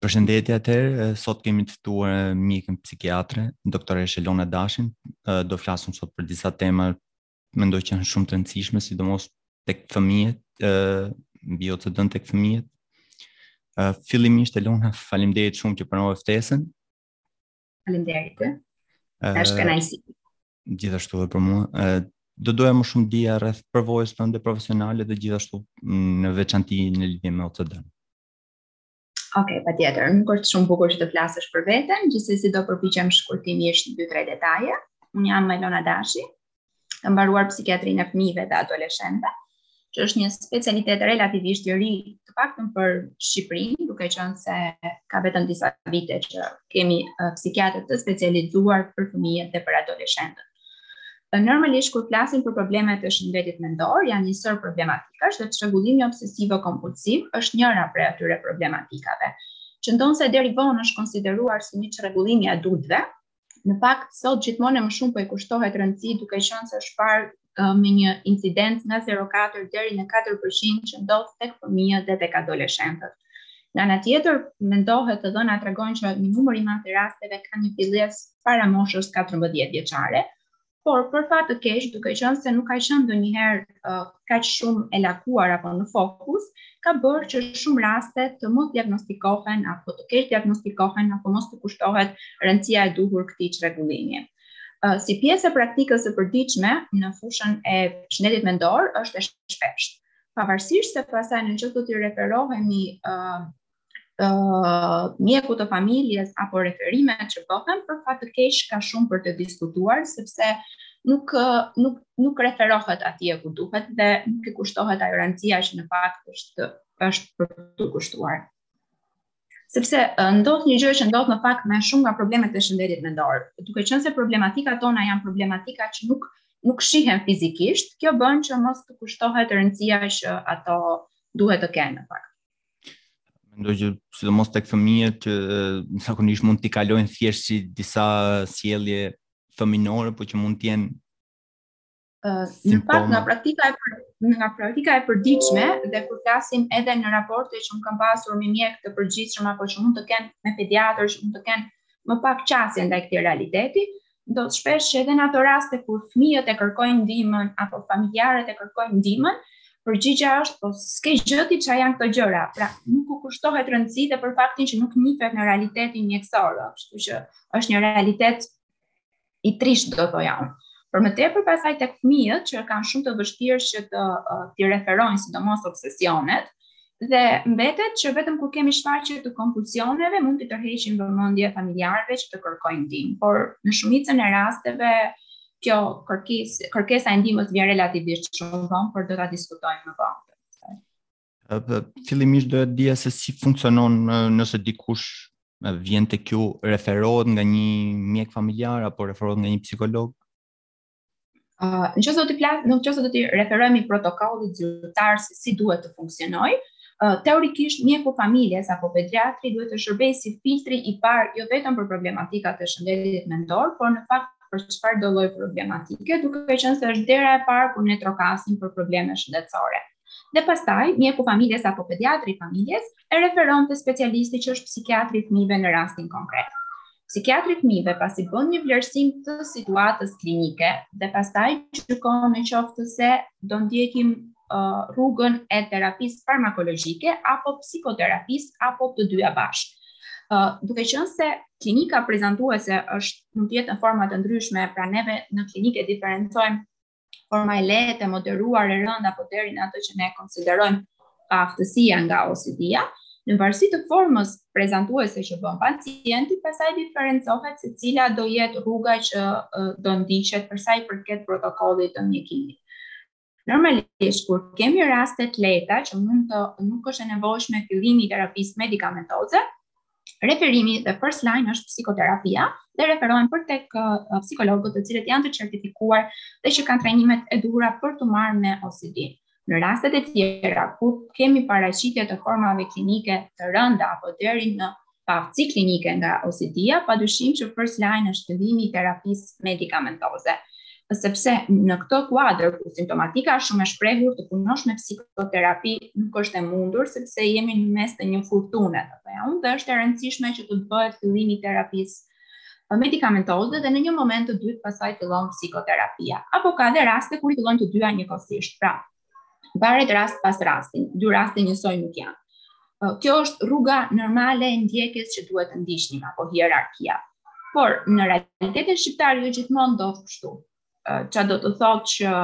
Përshëndetje atëherë, sot kemi të ftuar mjekën psikiatre, doktoreshë Elona Dashin, do flasim sot për disa tema mendoj që janë shumë të rëndësishme, sidomos tek fëmijët, ë mbi OCD-n tek fëmijët. Ë fillimisht Elona, faleminderit shumë që pranove ftesën. Faleminderit. Është kënaqësi. Gjithashtu dhe për mua, do doja më shumë dija rreth përvojës tënde profesionale dhe gjithashtu mm, në veçanti në lidhje me OCD-n. Ok, patjetër, nuk është shumë bukur që të flasësh për veten, gjithsesi do përpiqem shkurtimisht 2-3 detaje. Unë jam Elona Dashi, kam mbaruar psikiatrinë e fëmijëve dhe adoleshentëve, që është një specialitet relativisht i ri, të paktën për Shqipërinë, duke qenë se ka vetëm disa vite që kemi uh, psikiatrë të specializuar për fëmijët dhe për adoleshentët. Normalisht kur flasim për probleme të shëndetit mendor, janë një sërë problematikash dhe çrregullimi obsesivo kompulsiv është njëra prej atyre problematikave. Që ndonëse deri vonë është konsideruar si një çrregullim i adultëve, Në fakt, sot gjithmonë e më shumë po i kushtohet rëndësi duke qenë se është parë me një incidencë nga 0,4 deri në 4% që ndodh tek fëmijët dhe tek adoleshentët. Nga ana tjetër, mendohet të dhëna tregojnë që një numër i madh i rasteve kanë një fillesë para moshës 14 vjeçare, Por për fat të keq, duke qenë se nuk ka qenë ndonjëherë uh, kaq shumë e lakuar apo në fokus, ka bërë që shumë raste të mos diagnostikohen apo të keqdiagnostikohen apo mos t'i kushtohet rëndësia e duhur këtij çrregullimi. Uh, si pjesë e praktikës së përditshme në fushën e shëndetit mendor është e shpeshtë. Pavarësisht se pastaj në qoftë do t'i referohemi uh, mjekut të familjes apo referime që bëhen për fat të keq ka shumë për të diskutuar sepse nuk nuk nuk referohet atje ku duhet dhe nuk i kushtohet ajo rëndësia që në fakt është është për t'u kushtuar. Sepse ndodh një gjë që ndodh në fakt me shumë nga problemet e shëndetit mendor. Duke qenë se problematikat tona janë problematika që nuk nuk shihen fizikisht, kjo bën që mos t'u kushtohet rëndësia që ato duhet të kenë në fakt. Mendoj që sidomos tek fëmijët që zakonisht mund t'i kalojnë thjesht si disa sjellje fëminore, por që mund të jenë në fakt nga praktika e për, nga praktika e përditshme dhe kur flasim edhe në raporte që un kam pasur me mjekë të përgjithshëm apo që mund të kenë me pediatër që mund të kenë më pak qasje ndaj këtij realiteti, ndodh shpesh që edhe në ato raste kur fëmijët e kërkojnë ndihmën apo familjarët e kërkojnë ndihmën, përgjigja është po s'ke gjë ti ça janë këto gjëra. Pra, nuk u kushtohet rëndësi dhe për faktin që nuk njihet në realitetin mjekësor, kështu që është një realitet i trisht do të thoja unë. Për më tepër pastaj tek fëmijët që kanë shumë të vështirë që të t'i referojnë sidomos obsesionet, dhe mbetet që vetëm kur kemi shfaqje të kompulsioneve mund të tërheqin vëmendjen e familjarëve që të kërkojnë ndihmë, por në shumicën e rasteve kjo kërkesë, kërkesa e ndihmës vjen relativisht shumë vonë, por do ta diskutojmë më vonë. Fillimisht doja të dija se si funksionon nëse dikush vjen tek ju referohet nga një mjek familjar apo referohet nga një psikolog. Në qoftë se do të flasim, në qoftë se do t'i referohemi protokollit zyrtar se si duhet të funksionojë, teorikisht mjeku i familjes apo pediatri duhet të shërbejë si filtri i parë jo vetëm për problematikat e shëndetit mendor, por në fakt për çfarëdolloj problematike, duke qenë se është dera e parë ku ne trokasim për probleme shëndetësore. Dhe pastaj, mjeku i familjes apo pediatri i familjes e referon te specialisti që është psikiatri i fëmijëve në rastin konkret. Psikiatri i fëmijëve pasi bën një vlerësim të situatës klinike dhe pastaj gjykon në qoftë se do ndjekim uh, rrugën e terapisë farmakologjike apo psikoterapisë apo të dyja bashkë. Uh, duke qenë se klinika prezantuese është mund të jetë në forma të ndryshme, pra neve në klinikë e diferencojmë forma e lehtë, e moderuar, e rëndë apo deri në atë që ne konsiderojmë paaftësia nga OCD-ja, në varësi të formës prezantuese që bën pacienti, pastaj diferencohet se cila do jetë rruga që do ndiqet për sa i përket protokollit të mjekimit. Normalisht kur kemi raste të lehta që mund të nuk është e nevojshme fillimi i terapisë medikamentoze, referimi dhe first line është psikoterapia dhe referohen për tek psikologët të cilët janë të certifikuar dhe që kanë trajnimet e duhura për t'u marrë me OCD. Në rastet e tjera, ku kemi paraqitje të formave klinike të rënda apo deri në paaftësi klinike nga OCD-ja, pa dyshim që first line është fillimi i terapisë medikamentoze. sepse në këtë kuadër ku simptomatika është shumë e shprehur të punosh me psikoterapi nuk është e mundur sepse jemi në mes të një furtune le ta quajmë dhe është e rëndësishme që të të bëhet fillimi i terapisë medikamentoze dhe në një moment të dytë pastaj fillon psikoterapia apo ka dhe raste kur fillojnë të dyja njëkohësisht pra Varet rast pas rasti, dy raste njësoj nuk janë. Kjo është rruga normale e ndjekjes që duhet të ndiqnim apo hierarkia. Por në realitetin shqiptar jo gjithmonë ndodh kështu. Çfarë do të thotë që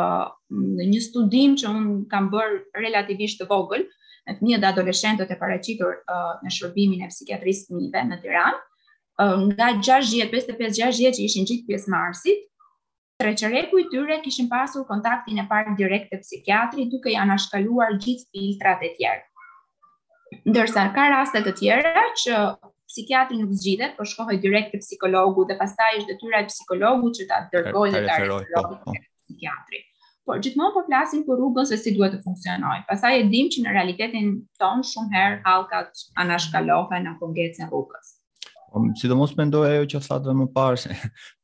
në një studim që unë kam bërë relativisht të vogël me fëmijët dhe adoleshentët e paraqitur në shërbimin e psikiatrisë të fëmijëve në Tiranë, nga 60, 55, 60 që ishin gjithë pjesëmarrësit, Tre çereku i tyre kishin pasur kontaktin e parë direkt te psikiatri duke i anashkaluar gjithë filtrat e tjerë. Ndërsa ka raste të tjera që psikiatri nuk zgjidhet, por shkohet direkt te psikologu dhe pastaj është detyra e psikologut që ta dërgojë dhe ta referojë po, te psikiatri. Por gjithmonë po flasim për rrugën se si duhet të funksionojë. Pastaj e dimë që në realitetin tonë shumë herë hallkat anashkalohen apo ngecen rrugës. Um, sidomos mendoj ajo që thatë dhe më parë se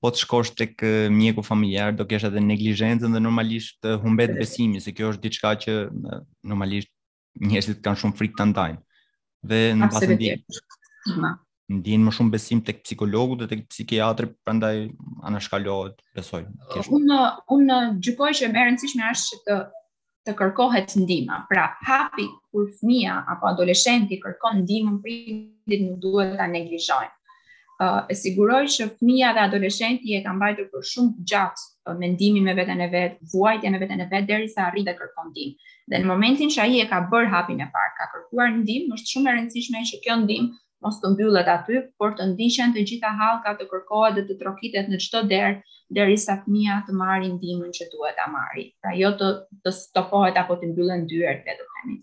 po të shkosh tek mjeku familjar do kesh edhe neglizhencën dhe normalisht humbet besimi se kjo është diçka që normalisht njerëzit kanë shumë frikë ta ndajnë. Dhe më pas ndjen ndjen më shumë besim tek psikologu dhe tek psikiatri, prandaj anashkalohet, besoj. Unë unë gjykoj që më e rëndësishme është që të të kërkohet ndihma. Pra, hapi kur fëmija apo adoleshenti kërkon ndihmën prindit nuk duhet ta neglizhojnë. Uh, e siguroj që fëmija dhe adoleshenti e ka mbajtur për shumë gjatë uh, mendimin me veten e vet, vuajtjen me veten e vet derisa arrin dhe kërkon ndihmë. Dhe në momentin që ai e ka bërë hapin e parë, ka kërkuar ndihmë, është shumë e rëndësishme që kjo ndihmë mos të mbyllet aty, por të ndiqen të gjitha hallkat të kërkohet dhe të trokitet në çdo derë derisa fëmija të marri ndihmën që duhet ta marri. Pra jo të të stopohet apo të mbyllen dyert le të themi.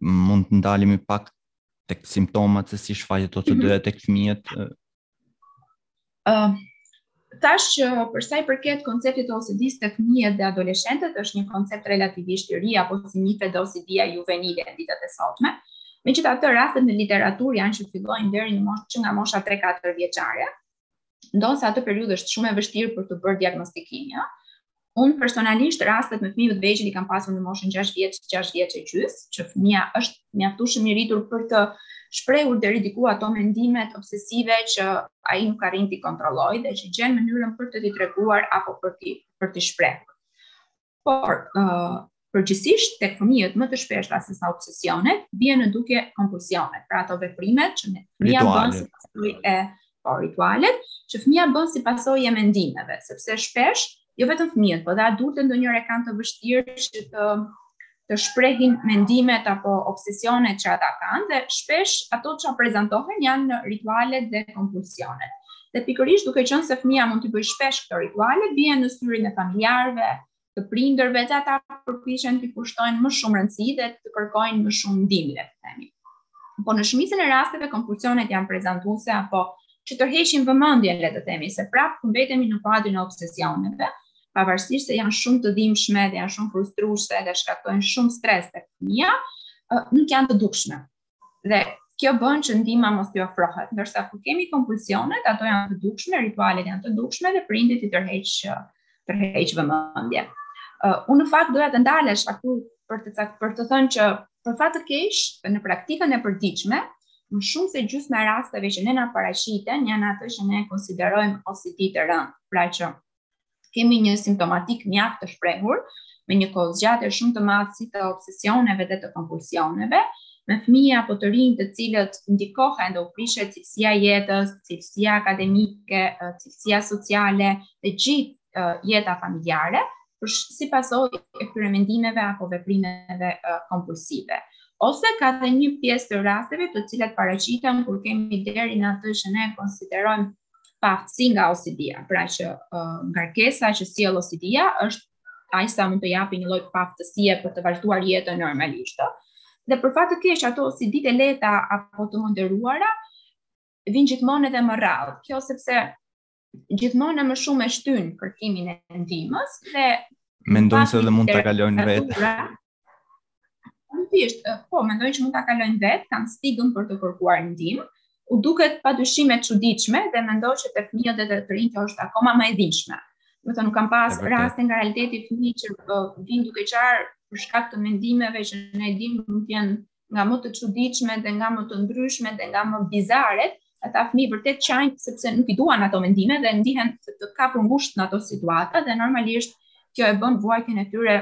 Mund të ndalemi pak tek simptomat se si shfaqet ato mhm. të dyja tek fëmijët Uh, tash që për sa i përket konceptit të OCD-s tek fëmijët dhe adoleshentët është një koncept relativisht i ri apo si njihet dhe OCD-ja juvenile ditët e sotme. Megjithatë, rastet në literaturë janë që fillojnë deri në moshë që nga mosha 3-4 vjeçare. Ndonëse atë periudhë është shumë e vështirë për t'u bërë diagnostikimi, Unë personalisht rastet me fëmijë të vegjël i kam pasur në moshën 6 vjeç, 6 vjeç e gjysmë, që fëmija është mjaftueshëm i rritur për të shprehur deri diku ato mendimet obsesive që ai nuk arrin t'i kontrollojë dhe që gjen mënyrën për të t'i treguar apo për t'i për t'i shprehur. Por, ë uh, Përgjithësisht tek fëmijët më të shpeshta sesa obsesionet, bien në dukje kompulsionet, pra ato veprimet që fëmija bën si pasojë apo ritualet, që fëmija bën si pasojë e mendimeve, sepse shpesh jo vetëm fëmijët, por dhe adultët ndonjëherë e kanë të vështirë që të të shprehin mendimet apo obsesionet që ata kanë dhe shpesh ato që prezantohen janë ritualet dhe kompulsionet. Dhe pikërisht duke qenë se fëmija mund t'i bëjë shpesh këto rituale, bien në syrin e familjarëve, të prindërve dhe ata përpiqen të kushtojnë më shumë rëndësi dhe të kërkojnë më shumë ndihmë, le të themi. Po në shumicën e rasteve kompulsionet janë prezantuese apo që tërheqin vëmendjen, le të themi, se prapë kur mbetemi në kuadrin e obsesioneve, pavarësisht se janë shumë të dhimbshme dhe janë shumë frustruese dhe shkaktojnë shumë stres tek fëmija, nuk janë të dukshme. Dhe kjo bën që ndihma mos t'i ofrohet, ndërsa kur kemi kompulsionet, ato janë të dukshme, ritualet janë të dukshme dhe prindët i tërheq tërheq vëmendjen. Uh, unë në fakt doja të ndalesha këtu për pak, për të thënë që për fat të keq në praktikën e përditshme më shumë se gjysma e rasteve që ne na paraqiten janë ato që ne konsiderojmë OCD të rëndë, pra që Kemi një simptomatikë mjaft të shprehur me një kohëzgjatje shumë të madhe si të obsesioneve dhe të kompulsioneve, me fëmijë apo të rinj të cilët ndikohen dhe u prishet cilësia e jetës, cilësia akademike, cilësia sociale dhe gjithë jeta familjare, si pasojë e këtyre mendimeve apo veprimeve kompulsive. Ose ka dhe një pjesë të rasteve të cilat paraqiten kur kemi deri në atë që ne konsiderojmë paaftësi nga OCD-ja, pra që uh, ngarkesa që sjell OCD-ja është aq sa mund të japi një lloj paaftësie për të vazhduar jetën normalisht. Dhe për fat të keq ato OCD-të e lehta apo të moderuara vijnë gjithmonë edhe më rrallë. Kjo sepse gjithmonë më shumë e shtyjnë kërkimin e ndihmës dhe mendojnë se edhe mund ta kalojnë vetë. Thjesht, po, mendojnë që mund ta kalojnë vetë, kanë stigmën për të kërkuar ndihmë. U duket padyshim e çuditshme dhe mendoj që tek fëmijët dhe të rinjtë është akoma më e dhimbshme. Domethënë unë kam pas raste nga realiteti fëmijë që vijnë duke qarë për shkak të mendimeve që ne e dimë mund të jenë nga më të çuditshmet dhe nga më të ndryshmet dhe nga më bizaret, ata fëmijë vërtet qajnë sepse nuk i duan ato mendime dhe ndihen të, të kapur ngushtë në ato situata dhe normalisht kjo e bën vuajtjen e tyre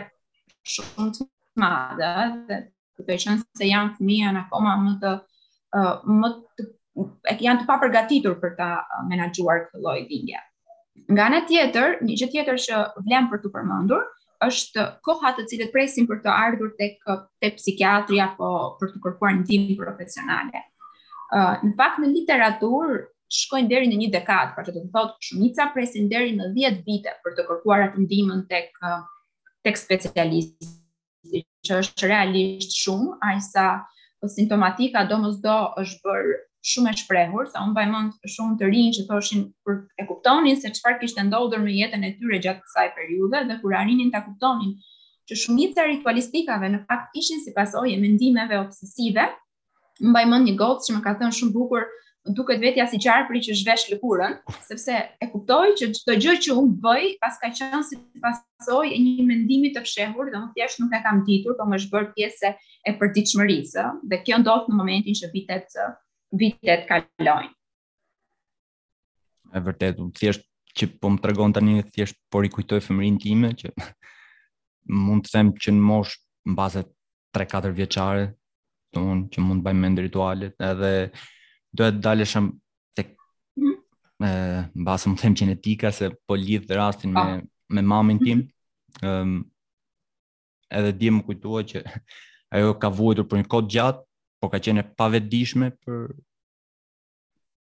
shumë të madhe dhe duke qenë se janë fëmijë janë akoma më të uh, më të e janë të papërgatitur për ta menaxhuar këtë lloj dhimbjeje. Nga ana tjetër, një gjë tjetër që vlen për t'u përmendur, është koha të cilët presin për të ardhur tek tek psikiatri apo për të kërkuar ndihmë profesionale. Uh, në fakt në literaturë shkojnë deri në një dekadë, pra që do të thotë shumica presin deri në 10 vite për të kërkuar atë ndihmën tek tek specialisti. që është realisht shumë, aq sa simptomatika domosdo është bërë shumë e shprehur, sa unë mbaj mend shumë të rinj që thoshin kur e kuptonin se çfarë kishte ndodhur me jetën e tyre gjatë kësaj periudhe dhe kur arrinin ta kuptonin që shumica e ritualistikave në fakt ishin si pasojë e mendimeve obsesive, mbaj mend një gocë që më ka thënë shumë bukur, duket vetja si gjarpri që zhvesh lëkurën, sepse e kuptoj që çdo gjë që unë bëj paska qenë si pasojë e një mendimi të fshehur, dhe unë thjesht nuk e kam ditur, por më është bërë pjesë e përditshmërisë, dhe kjo ndodh në momentin që vitet vitet kalojnë. E vërtet, unë thjesht që po më tregon tani thjesht po rikujtoj fëmijërinë time që mund të them që në moshë mbase 3-4 vjeçare, unë që mund të mbaj mend ritualet, edhe dua të dal tek ë mbase të them gjenetika se po lidh rastin me ah. me mamin tim. Ëm edhe më kujtua që ajo ka vuajtur për një kohë të gjatë, po ka qenë e pavetëdijshme për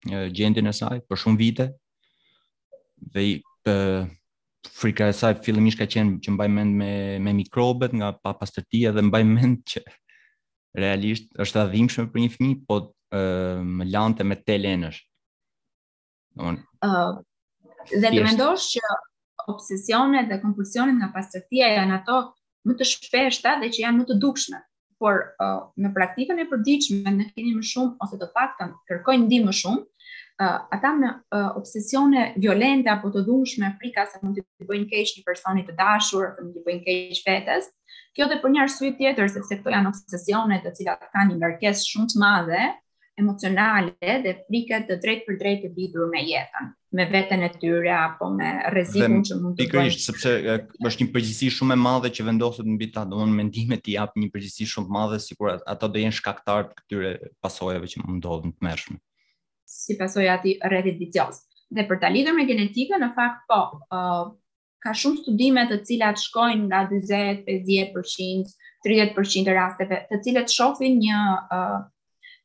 gjendjen e saj për shumë vite dhe i të frika e saj fillimisht ka qenë që mbaj mend me me mikrobet nga papastërtia dhe mbaj mend që realisht është e dhimbshme për një fëmijë, po uh, më lante me tel enësh. Domethënë. Ëh. Uh, dhe të mendosh që obsesionet dhe kompulsionet nga pastërtia janë ato më të shpeshta dhe që janë më të dukshme. por uh, në praktikën e përditshme ne kemi më shumë ose të paktën kërkojnë ndihmë më shumë, uh, ata me uh, obsesione violente apo të dhunshme frika se mund t'i bëjnë keq një personi të dashur, mund t'i bëjnë keq vetes. Kjo dhe për një arsye tjetër sepse këto janë obsesione të cilat kanë një ngarkesë shumë të madhe emocionale dhe frike të drejtpërdrejt të lidhur me jetën, me veten e tyre apo me rrezikun që mund të bëjnë. Pikërisht sepse është një përgjegjësi shumë e madhe që vendoset mbi ta, domethënë mendimet i japin një përgjegjësi shumë të madhe sikur ata do jenë shkaktarë të këtyre pasojave që mund të ndodhin të tmerrshme. Si pasojë e atij rrethit vicioz. Dhe për ta lidhur me genetikën, në fakt po, Ka shumë studime të cilat shkojnë nga 40, 50%, 30% të rasteve, të cilat shofin një uh,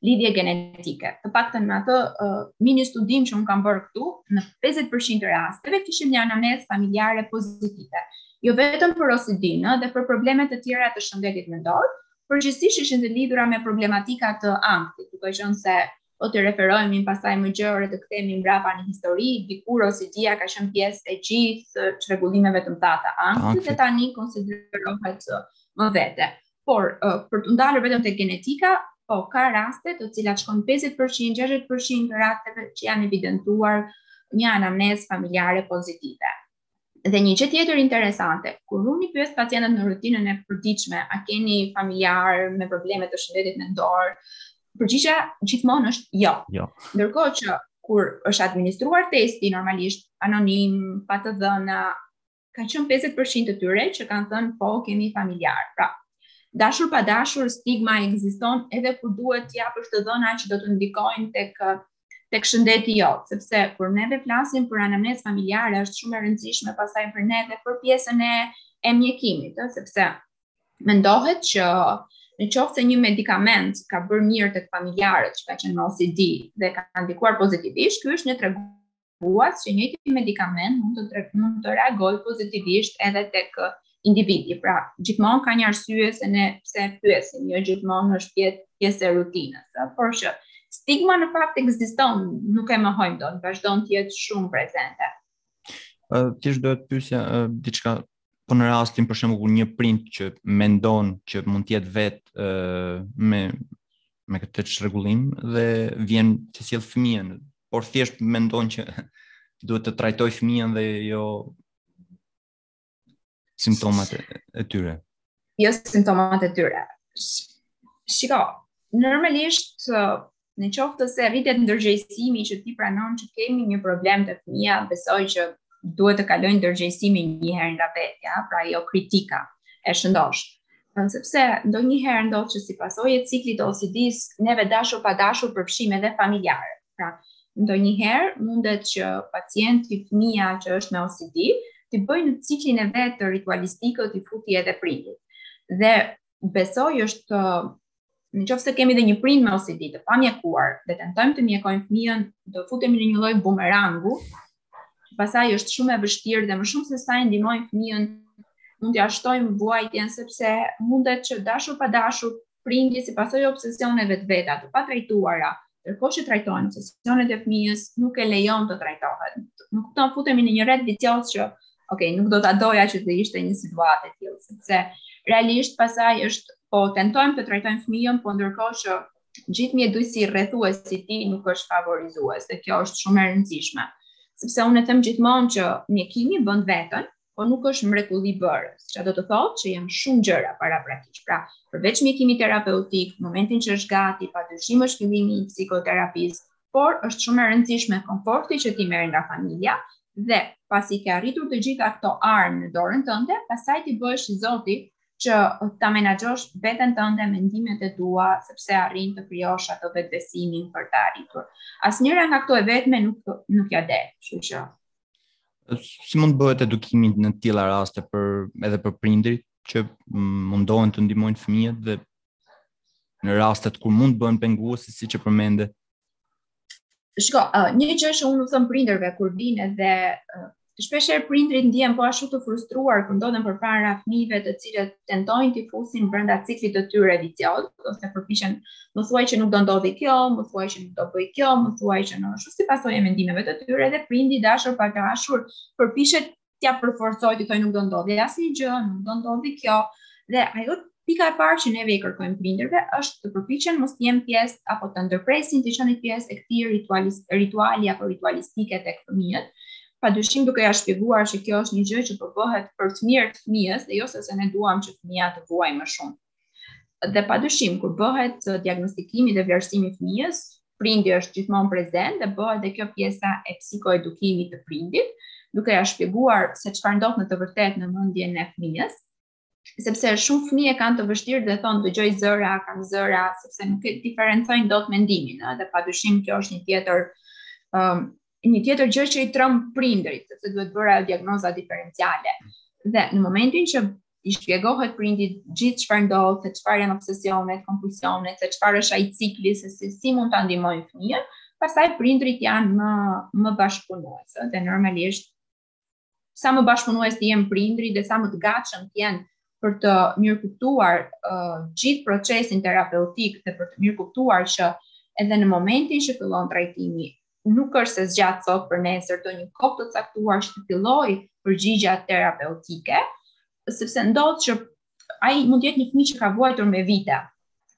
lidhje genetike. Të paktën në atë uh, mini studim që unë kam bërë këtu, në 50% të rasteve kishim një anamnezë familjare pozitive. Jo vetëm për OCD-në dhe për probleme të tjera të shëndetit mendor, përgjithësisht ishin të lidhura me problematika të ankthit, duke qenë se po t'i referohemi pastaj më gjërë të kthehemi mbrapa në histori, dikur OCD-ja ka qenë pjesë e gjithë çrregullimeve të mëdha të ankthit, dhe tani konsiderohet më vete. Por, për t'u ndalur vetëm te genetika, po ka raste të cilat shkon 50%, 60% të rasteve që janë evidentuar një anamnezë familjare pozitive. Dhe një gjë tjetër interesante, kur unë i pyes pacientët në rutinën e përditshme, a keni familjarë me probleme të shëndetit mendor, përgjigja gjithmonë është jo. Jo. Ndërkohë që kur është administruar testi normalisht anonim, pa të dhëna, ka qenë 50% të tyre që kanë thënë po kemi familjarë. Pra, dashur pa dashur stigma ekziston edhe kur duhet të japësh të dhëna që do të ndikojnë tek tek shëndeti jot, sepse kur neve flasim për anamnezë familjare është shumë e rëndësishme pasaj për neve për pjesën e e mjekimit, ë, sepse mendohet që në qoftë se një medikament ka bërë mirë tek familjarët që ka qenë me OCD dhe ka ndikuar pozitivisht, ky është një tregues tregues që i njëjti medikament mund të tre, mund të reagojë pozitivisht edhe tek individi. Pra, gjithmonë ka një arsye se ne pse pyesim, jo gjithmonë është pjesë pjesë e rutinës, por që stigma në fakt ekziston, nuk e mohojmë dot, vazhdon të jetë shumë prezente. Ë uh, ç'doja të pyesja uh, diçka po në rastin për shembull një prind që mendon që mund të jetë vetë ë me me këtë çrregullim dhe vjen të sjellë fëmijën, por thjesht mendon që duhet të trajtojë fëmijën dhe jo simptomat e tyre. Jo simptomat e tyre. Shiko, normalisht Në qoftë se rritet ndërgjegjësimi që ti pranon që kemi një problem te fëmija, besoj që duhet të kalojmë ndërgjegjësimin një herë nga vetja, pra ajo kritika e shëndoshë. Sepse ndonjëherë ndodh që si pasojë e ciklit të OCD-së, neve dashur pa dashur përfshijmë edhe familjarë. Pra, ndonjëherë mundet që pacienti fëmija që është me OCD, t'i bëjë në ciklin e vet të ritualistikës t'i fusë edhe prindët. Dhe besoj është Në qoftë se kemi dhe një prind me OCD të pamjekuar dhe tentojmë të mjekojmë fëmijën, do futemi në një lloj bumerangu. Pastaj është shumë e vështirë dhe më shumë se sa e ndihmojmë fëmijën, mund t'ia shtojmë vuajtjen sepse mundet që dashur pa dashur prindi si pasojë e obsesioneve të veta të patrajtuara, ndërkohë që trajtojmë obsesionet e fëmijës, nuk e lejon të trajtohet. Më kupton, futemi në një rreth vicioz që, ok, nuk do ta doja që të ishte një situatë e tillë, sepse realisht pasaj është po tentojmë të trajtojmë fëmijën, po ndërkohë që gjithë mjedisi rrethues i tij nuk është favorizues dhe kjo është shumë e rëndësishme. Sepse unë e them gjithmonë që mjekimi bën veten, po nuk është mrekullibërës, ça do të thotë që janë shumë gjëra paraprakisht. Pra, përveç mjekimit terapeutik, momentin që është gati, pa dyshim është fillimi i psikoterapisë, por është shumë e rëndësishme komforti që ti merr nga familja dhe pasi ke arritur të gjitha këto armë në dorën tënde, pastaj ti bëhesh i zoti që ta menaxhosh veten tënde mendimet e tua sepse arrin të krijosh atë vetëbesimin për ta arritur. Asnjëra nga këto e vetme nuk nuk ia del, kështu që Si mund të bëhet edukimi në të tilla raste për edhe për prindërit që mundohen të ndihmojnë fëmijët dhe në rastet kur mund të bëhen penguese siç e përmende? Shko, uh, një gjë që unë u them prindërve kur vijnë dhe uh, shpesh herë prindërit ndihen po ashtu të frustruar kur ndodhen përpara fëmijëve të cilët tentojnë t'i fusin brenda ciklit të tyre vicioz ose përpiqen uh, Më thuaj që nuk do ndodhi kjo, më thuaj që nuk do bëj kjo, më thuaj që në ashtu si pasojë e mendimeve të tyre dhe prindi dashur pa dashur përpiqet t'ia përforcojë të thojë nuk do ndodhi asnjë gjë, nuk do ndodhi kjo dhe ajo pika e parë që neve i kërkojmë prindërve është të përpiqen mos të jenë pjesë apo të ndërpresin të qenit pjesë e këtij rituali rituali apo ritualistike tek fëmijët pa dyshim duke ia shpjeguar që kjo është një gjë që po bëhet për të mirë të fëmijës dhe jo se se ne duam që fëmija të vuajë më shumë. Dhe pa dyshim, kur bëhet diagnostikimi dhe vlerësimi i fëmijës, prindi është gjithmonë prezent dhe bëhet dhe kjo pjesa e psikoedukimit të prindit, duke ia shpjeguar se çfarë ndodh në të vërtetë në mendjen e fëmijës, sepse shumë fëmijë e kanë të vështirë dhe thonë dëgjoj zëra, kam zëra, sepse nuk e diferencojnë dot mendimin, ëh, dhe padyshim kjo është një tjetër ë um, një tjetër gjë që i tremb prindërit, sepse duhet bërë diagnoza diferenciale. Dhe në momentin që i shpjegohet prindit gjithë çfarë ndodh, se çfarë janë obsesionet, kompulsionet, se çfarë është ai cikli, se si, si mund ta ndihmojnë fëmijën, pastaj prindërit janë më më bashkëpunues, dhe normalisht sa më bashkëpunues të jenë prindërit dhe sa më të gatshëm të jenë për të mirëkuptuar uh, gjithë procesin terapeutik dhe për të mirëkuptuar që edhe në momentin që fillon trajtimi nuk është se zgjat sot për nesër do një kohë të caktuar që të fillojë përgjigjja terapeutike, sepse ndodh që ai mund të jetë një fëmijë që ka vuajtur me vite.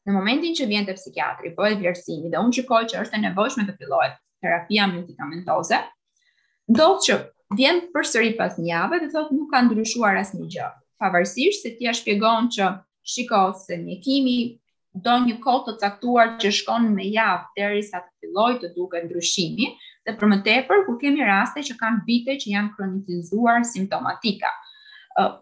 Në momentin që vjen te psikiatri, bëhet vlerësimi dhe unë shikoj që është e nevojshme të fillohet terapia medikamentoze, ndodh që vjen përsëri pas një jave dhe thotë nuk ka ndryshuar asnjë gjë. Pavarësisht se ti ia shpjegon që shiko se mjekimi do një kohë të caktuar që shkon me javë derisa të fillojë të duket ndryshimi dhe për më tepër kur kemi raste që kanë vite që janë kronicizuar simptomatika.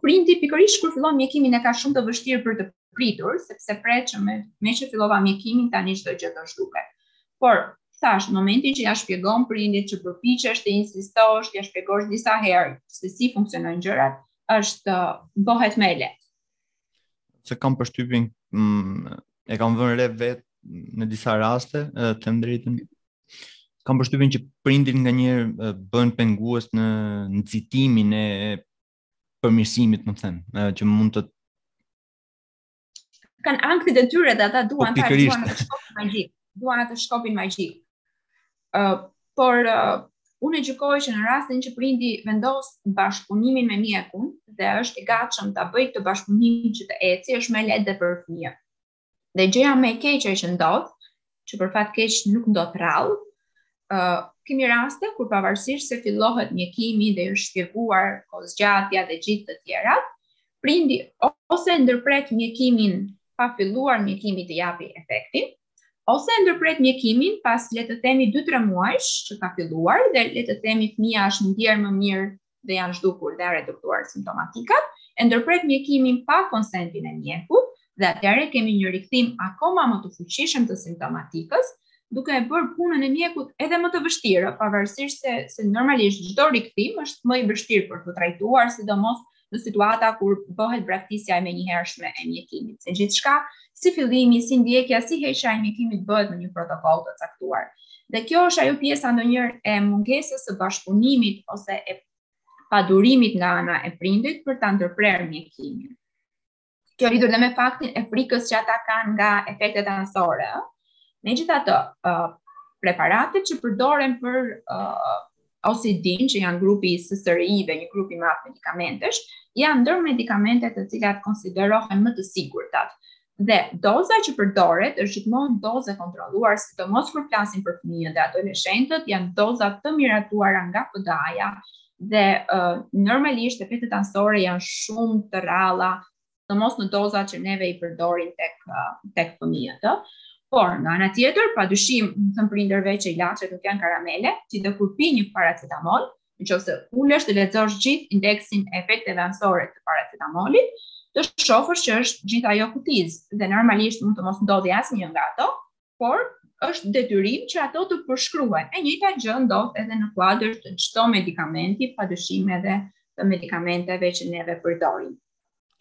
Prindi pikërisht kur fillon mjekimin e ka shumë të vështirë për të pritur, sepse pret që me, meqë fillova mjekimin tani çdo gjë do zhduket. Por, thashë, në momentin që ia shpjegon prindit që përpiqesh të insistosh, ia shpjegosh disa herë se si funksionojnë gjërat, është bëhet më lehtë. se e kam përshtypjen mm, e kam vënë re vetë në disa raste, të them të drejtën. Kam përshtypjen që prindi nganjëherë bëhet pengues në nxitimin e përmirësimit, me thënë, që mund të kanë ankthet e tyre dhe ata duan po, ata duan shkopin magjik. duan atë shkopin magjik. Ë uh, por uh, unë gjykoj që në rastin që prindi vendos bashkëpunimin me mjekun dhe është i gatshëm ta bëjë këtë bashkëpunim që të eci, është më lehtë dhe për fëmijën. Dhe gjëja më e keqe që ndodh, që për fat keq nuk ndodh rrallë, uh, kemi raste kur pavarësisht se fillohet mjekimi dhe është shpjeguar kohëzgjatja dhe gjithë të tjerat, prindi ose e ndërpret mjekimin pa filluar mjekimi të japi efektin, ose e ndërpret mjekimin pas le të themi 2-3 muajsh që ka filluar dhe le të themi fëmija është ndjerë më mirë dhe janë zhdukur dhe reduktuar simptomatikat, e ndërpret mjekimin pa konsentin e mjekut dhe atëherë kemi një rikthim akoma më të fuqishëm të simptomatikës, duke e bërë punën e mjekut edhe më të vështirë, pavarësisht se normalisht çdo rikthim është më i vështirë për të trajtuar, sidomos në situata kur bëhet braktisja e menjëhershme e mjekimit. Se gjithçka, si fillimi, si ndjekja, si heqja e mjekimit bëhet në një protokoll të caktuar. Dhe kjo është ajo pjesa ndonjëherë e mungesës së bashkëpunimit ose e padurimit nga ana e prindit për ta ndërprerë mjekimin. Kjo lidhur dhe me faktin e frikës që ata kanë nga efektet anësore. Megjithatë, preparatet që përdoren për OCD-në, që janë grupi i SSRI-ve, një grup i madh medikamentesh, janë ndër medikamentet të cilat konsiderohen më të sigurtat. Dhe doza që përdoret është gjithmonë dozë e kontrolluar, sidomos kur flasim për fëmijët dhe adoleshentët, janë doza të miratuara nga FDA-ja dhe uh, normalisht efektet anësore janë shumë të rralla sidomos në dozat që neve i përdorim tek tek fëmijët, ë. Por nga ana tjetër, padyshim, u them prindërve që ilaçet nuk janë karamele, ti edhe kur pi një paracetamol, në qoftë se ulesh të lexosh gjithë indeksin e efekteve anësore të paracetamolit, do shohësh që është gjithë ajo kutiz dhe normalisht mund të mos ndodhi asnjë nga ato, por është detyrim që ato të përshkruhen. E njëjta gjë ndodh edhe në kuadër të çdo medikamenti, padyshim edhe të medikamenteve që neve përdorim.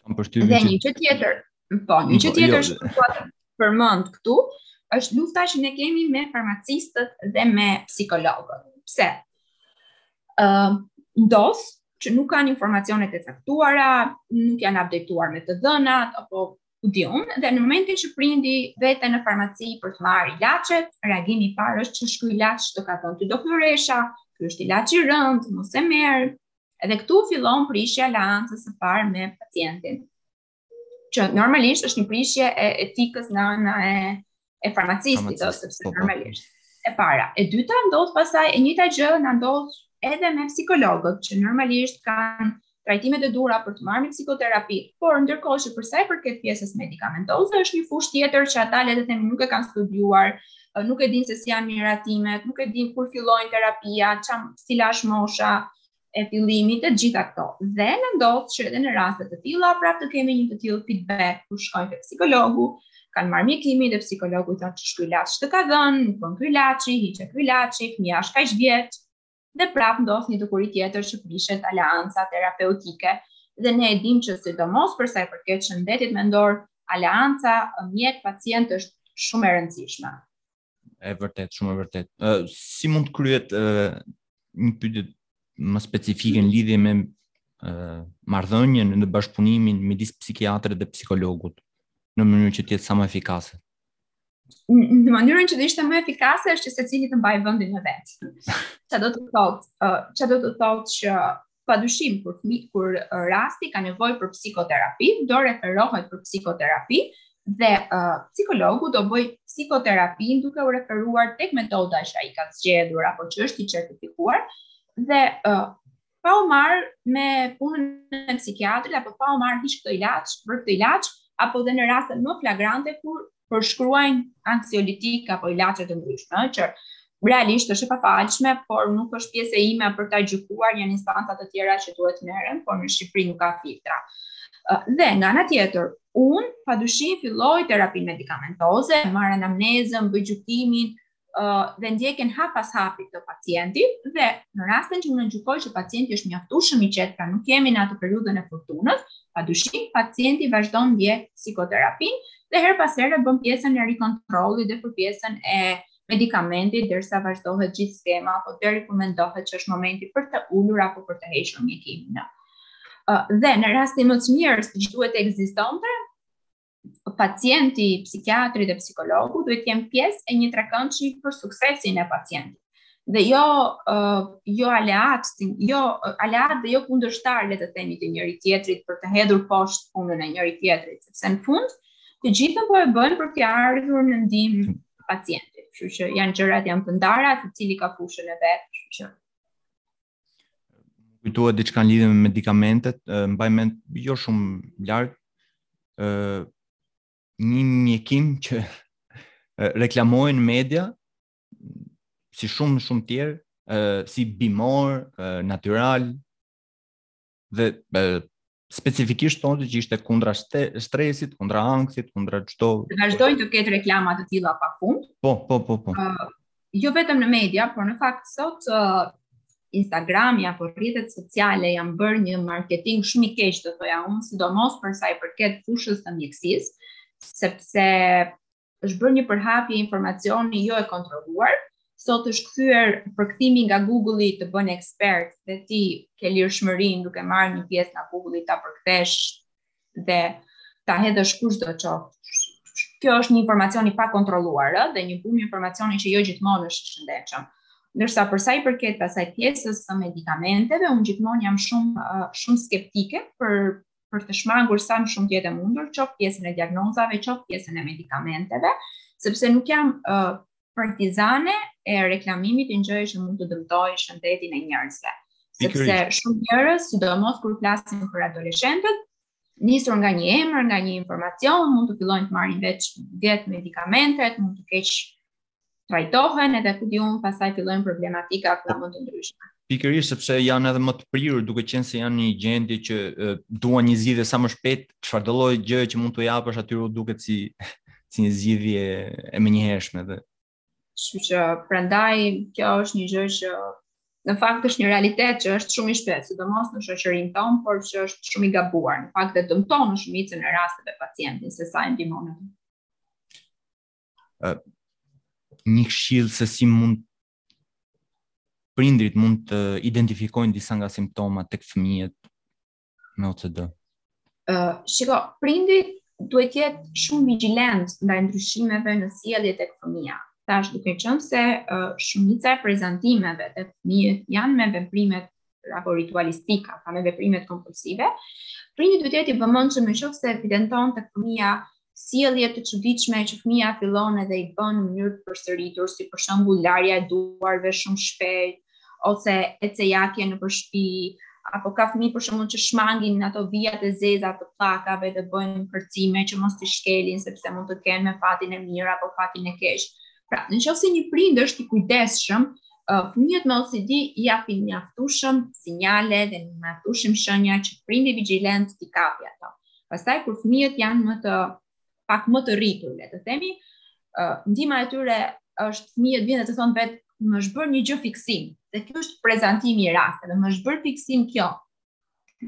Kam përshtypjen se një gjë tjetër, po, një gjë po, tjetër jo, është po. të përmend këtu, është lufta që ne kemi me farmacistët dhe me psikologët. Pse? Ë, uh, ndodh që nuk kanë informacionet e caktuara, nuk janë updateuar me të dhënat apo u diun dhe në momentin që prindi vete në farmaci për të marrë ilaçet, reagimi i parë është që ç'ky ilaç të ka dhënë ty doktoresha, ky është ilaç i rëndë, mos e merr. Edhe këtu fillon prishja e aleancës së parë me pacientin. Që normalisht është një prishje e etikës nga ana e e farmacistit ose sepse po, po. normalisht e para. E dyta ndodh pastaj e njëjta gjë na ndodh edhe me psikologët që normalisht kanë trajnimet e duhura për t'u marrë me psikoterapi, por ndërkohë që për sa i përket pjesës medikamentoze është një fushë tjetër që ata le të themi nuk e kanë studiuar, nuk e dinë se si janë miratimet, nuk e dinë kur fillojnë terapia, ça, cila është mosha, e fillimit të gjitha këto. Dhe na ndodh që edhe në raste të tilla, pra të kemi një të tillë feedback ku shkojnë te psikologu, kanë marrë mjekimin dhe psikologu i thotë që ç'ky ilaç të ka dhënë, nuk bën ky ilaç, hiqe ky ilaç, fëmija është kaq vjeç, dhe prap ndodh një dukuri tjetër që prishet aleanca terapeutike. Dhe ne e dimë që sidomos përsa i përket shëndetit mendor, aleanca mjek pacient është shumë e rëndësishme. E vërtet, shumë e vërtet. Uh, si mund të kryhet uh, një pyetje më specifike në lidhje me uh, marrëdhënien dhe bashkëpunimin midis psikiatrit dhe psikologut në mënyrë që të jetë sa më efikase? Në mënyrën që të ishte më efikase është që secili të mbajë vendin e vet. Çfarë do të thotë? Uh, Çfarë do të thotë që Padyshim kur fëmija, kur rasti ka nevojë për psikoterapi, do referohet për psikoterapi dhe uh, psikologu do bëjë psikoterapinë duke u referuar tek metoda që ai ka zgjedhur apo që është i certifikuar dhe uh, pa u marrë me punën e psikiatrit apo pa u marrë hiqe këtë ilaç, bëj këtë ilaç apo dhe në raste më flagrante kur përshkruajnë anksiolitikë apo ilaçe të ndryshme, që realisht është e pafalshme, por nuk është pjesa ime për ta gjykuar, janë instanca të tjera që duhet merren, por në Shqipëri nuk ka filtra. Dhe nga ana tjetër, unë padyshim filloj terapinë medikamentoze, marr anamnezën, bëj gjykimin, dhe ndjekjen hap pas hapi të pacientit dhe në rastin që unë gjykoj që pacienti është mjaftueshëm i qetë, pra nuk jemi në atë periudhën e furtunës, padyshim pacienti vazhdon ndjek psikoterapinë dhe herë pas here bën pjesën e rikontrollit dhe për pjesën e medikamentit derisa vazhdohet gjithë skema apo deri rekomendohet që është momenti për të ulur apo për të hequr mjekimin. Dhe në rastin më të mirë, siç duhet të ekzistonte, pacienti, psikiatri dhe psikologu duhet të jenë pjesë e një trekëndshi për suksesin e pacientit. Dhe jo uh, jo, aleatë, aleatë dhe jo kundërshtarë le të themi të njëri tjetrit për të hedhur poshtë punën e njëri tjetrit, sepse në fund të gjithë po e bëjnë për t'i ardhur në ndihmë pacientit. Kështu që janë gjërat janë të ndara, secili ka fushën e vet, kështu që M'u kujtua diçka në lidhje me medikamentet, mbaj mend jo shumë larg, ë një mjekim që reklamohej në media si shumë shumë të tjerë, si bimor, natyral dhe specifikisht thoshte që ishte kundra stresit, kundra ankthit, kundra çdo. Vazhdojnë të ketë reklama të tilla pa fund. Po, po, po, po. Uh, jo vetëm në media, por në fakt sot uh, Instagrami apo rrjetet sociale janë bërë një marketing shumë i keq do thoja unë, sidomos për sa i përket fushës së mjekësisë, sepse është bërë një përhapje informacioni jo e kontrolluar, sot është kthyer përkthimi nga Google-i të bën ekspert dhe ti ke lirshmërinë duke marrë një pjesë nga Google-i ta përkthesh dhe ta hedhësh kushdo qoftë. Kjo është një informacion i pakontrolluar, ëh, dhe një bum informacioni që jo gjithmonë është i shëndetshëm. Ndërsa për sa i përket asaj pjesës së medikamenteve, unë gjithmonë jam shumë shumë skeptike për për të shmangur sa më shumë të jetë e mundur, qoftë pjesën e diagnozave, qoftë pjesën e medikamenteve, sepse nuk jam uh, partizane e reklamimit të një gjëje që mund të dëmtojë shëndetin e njerëzve. Sepse shumë njerëz, sidomos kur flasim për adoleshentët, nisur nga një emër, nga një informacion, mund të fillojnë të marrin vetëm vetë medikamentet, mund të keq trajtohen edhe ku di unë pastaj fillojnë problematika nga më të ndryshme. Pikërisht sepse janë edhe më të prirur duke qenë se janë në një gjendje që e, duan një zgjidhje sa më shpejt, çfarëdo lloj gjëje që mund t'u japësh atyre u duket si si një zgjidhje e menjëhershme dhe Kështu që prandaj kjo është një gjë që në fakt është një realitet që është shumë i shpeshtë, sidomos në shoqërinë tonë, por që është shumë i gabuar. Në fakt e dëmton në shumicën e rasteve pacientin se sa e ndihmon. uh, një këshillë se si mund prindërit mund të identifikojnë disa nga simptomat tek fëmijët me OCD? Ë, uh, shiko, prindi duhet të jetë shumë vigjilent ndaj ndryshimeve në sjellje tek fëmija. Thashë duke qenë se uh, shumica e prezantimeve te fëmijët janë me veprimet apo ritualistika, pra me veprimet kompulsive, prindi duhet të jetë i vëmendshëm në qoftë se evidenton tek fëmija sjellje të çuditshme që fëmija fillon edhe i bën në mënyrë të përsëritur, si për shembull larja e duarve shumë shpesh ose ecejakje nëpër shpi, apo ka fëmijë për shembull që shmangin ato vijat e zeza të pllakave dhe bëjnë kërcime që mos t'i shkelin sepse mund të kenë me fatin e mirë apo fatin e keq. Pra, në qoftë se një prind është i kujdesshëm, fëmijët me OCD japin mjaftueshëm sinjale dhe mjaftueshëm shenja që prindi vigjilent t'i kapë ato. Pastaj, kur fëmijët janë më të, pak më të rritur, le të themi, ndihma e tyre është fëmijët vijnë dhe të thonë vetë, më është bërë një gjë fiksim, dhe kjo është prezantimi i rasteve, dhe më është bërë fiksim kjo,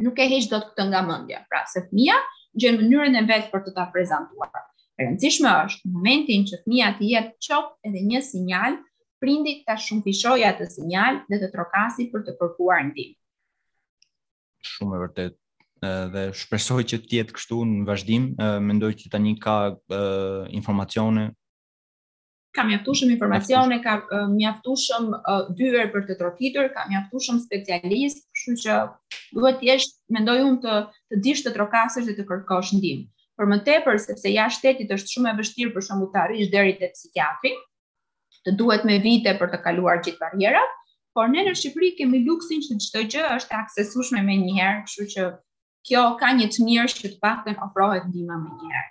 nuk e heq dot këtë nga mendja. Pra, se fëmija gjen mënyrën e vet për të ta prezantuar. E rëndësishme është në momentin që fëmija të japë qoftë edhe një sinjal, prindi ta shumëfishojë atë sinjal dhe të trokasë për të kërkuar ndihmë. Shumë e vërtetë dhe shpresoj që të jetë kështu në vazhdim. Mendoj që tani ka informacione ka mjaftueshëm informacione, ka mjaftueshëm dyer për të trokitur, ka mjaftueshëm specialistë, kështu që duhet të jesh, mendoj unë të dish të trokasësh dhe të kërkosh ndihmë. Për më tepër, sepse jashtë shtetit është shumë e vështirë për shembull të arrish deri te psikiatri, të duhet me vite për të kaluar gjithë barrierat, por ne në Shqipëri kemi luksin që çdo gjë është e aksesueshme menjëherë, kështu që kjo ka një të mirë që të paktën ofrohet ndihma menjëherë.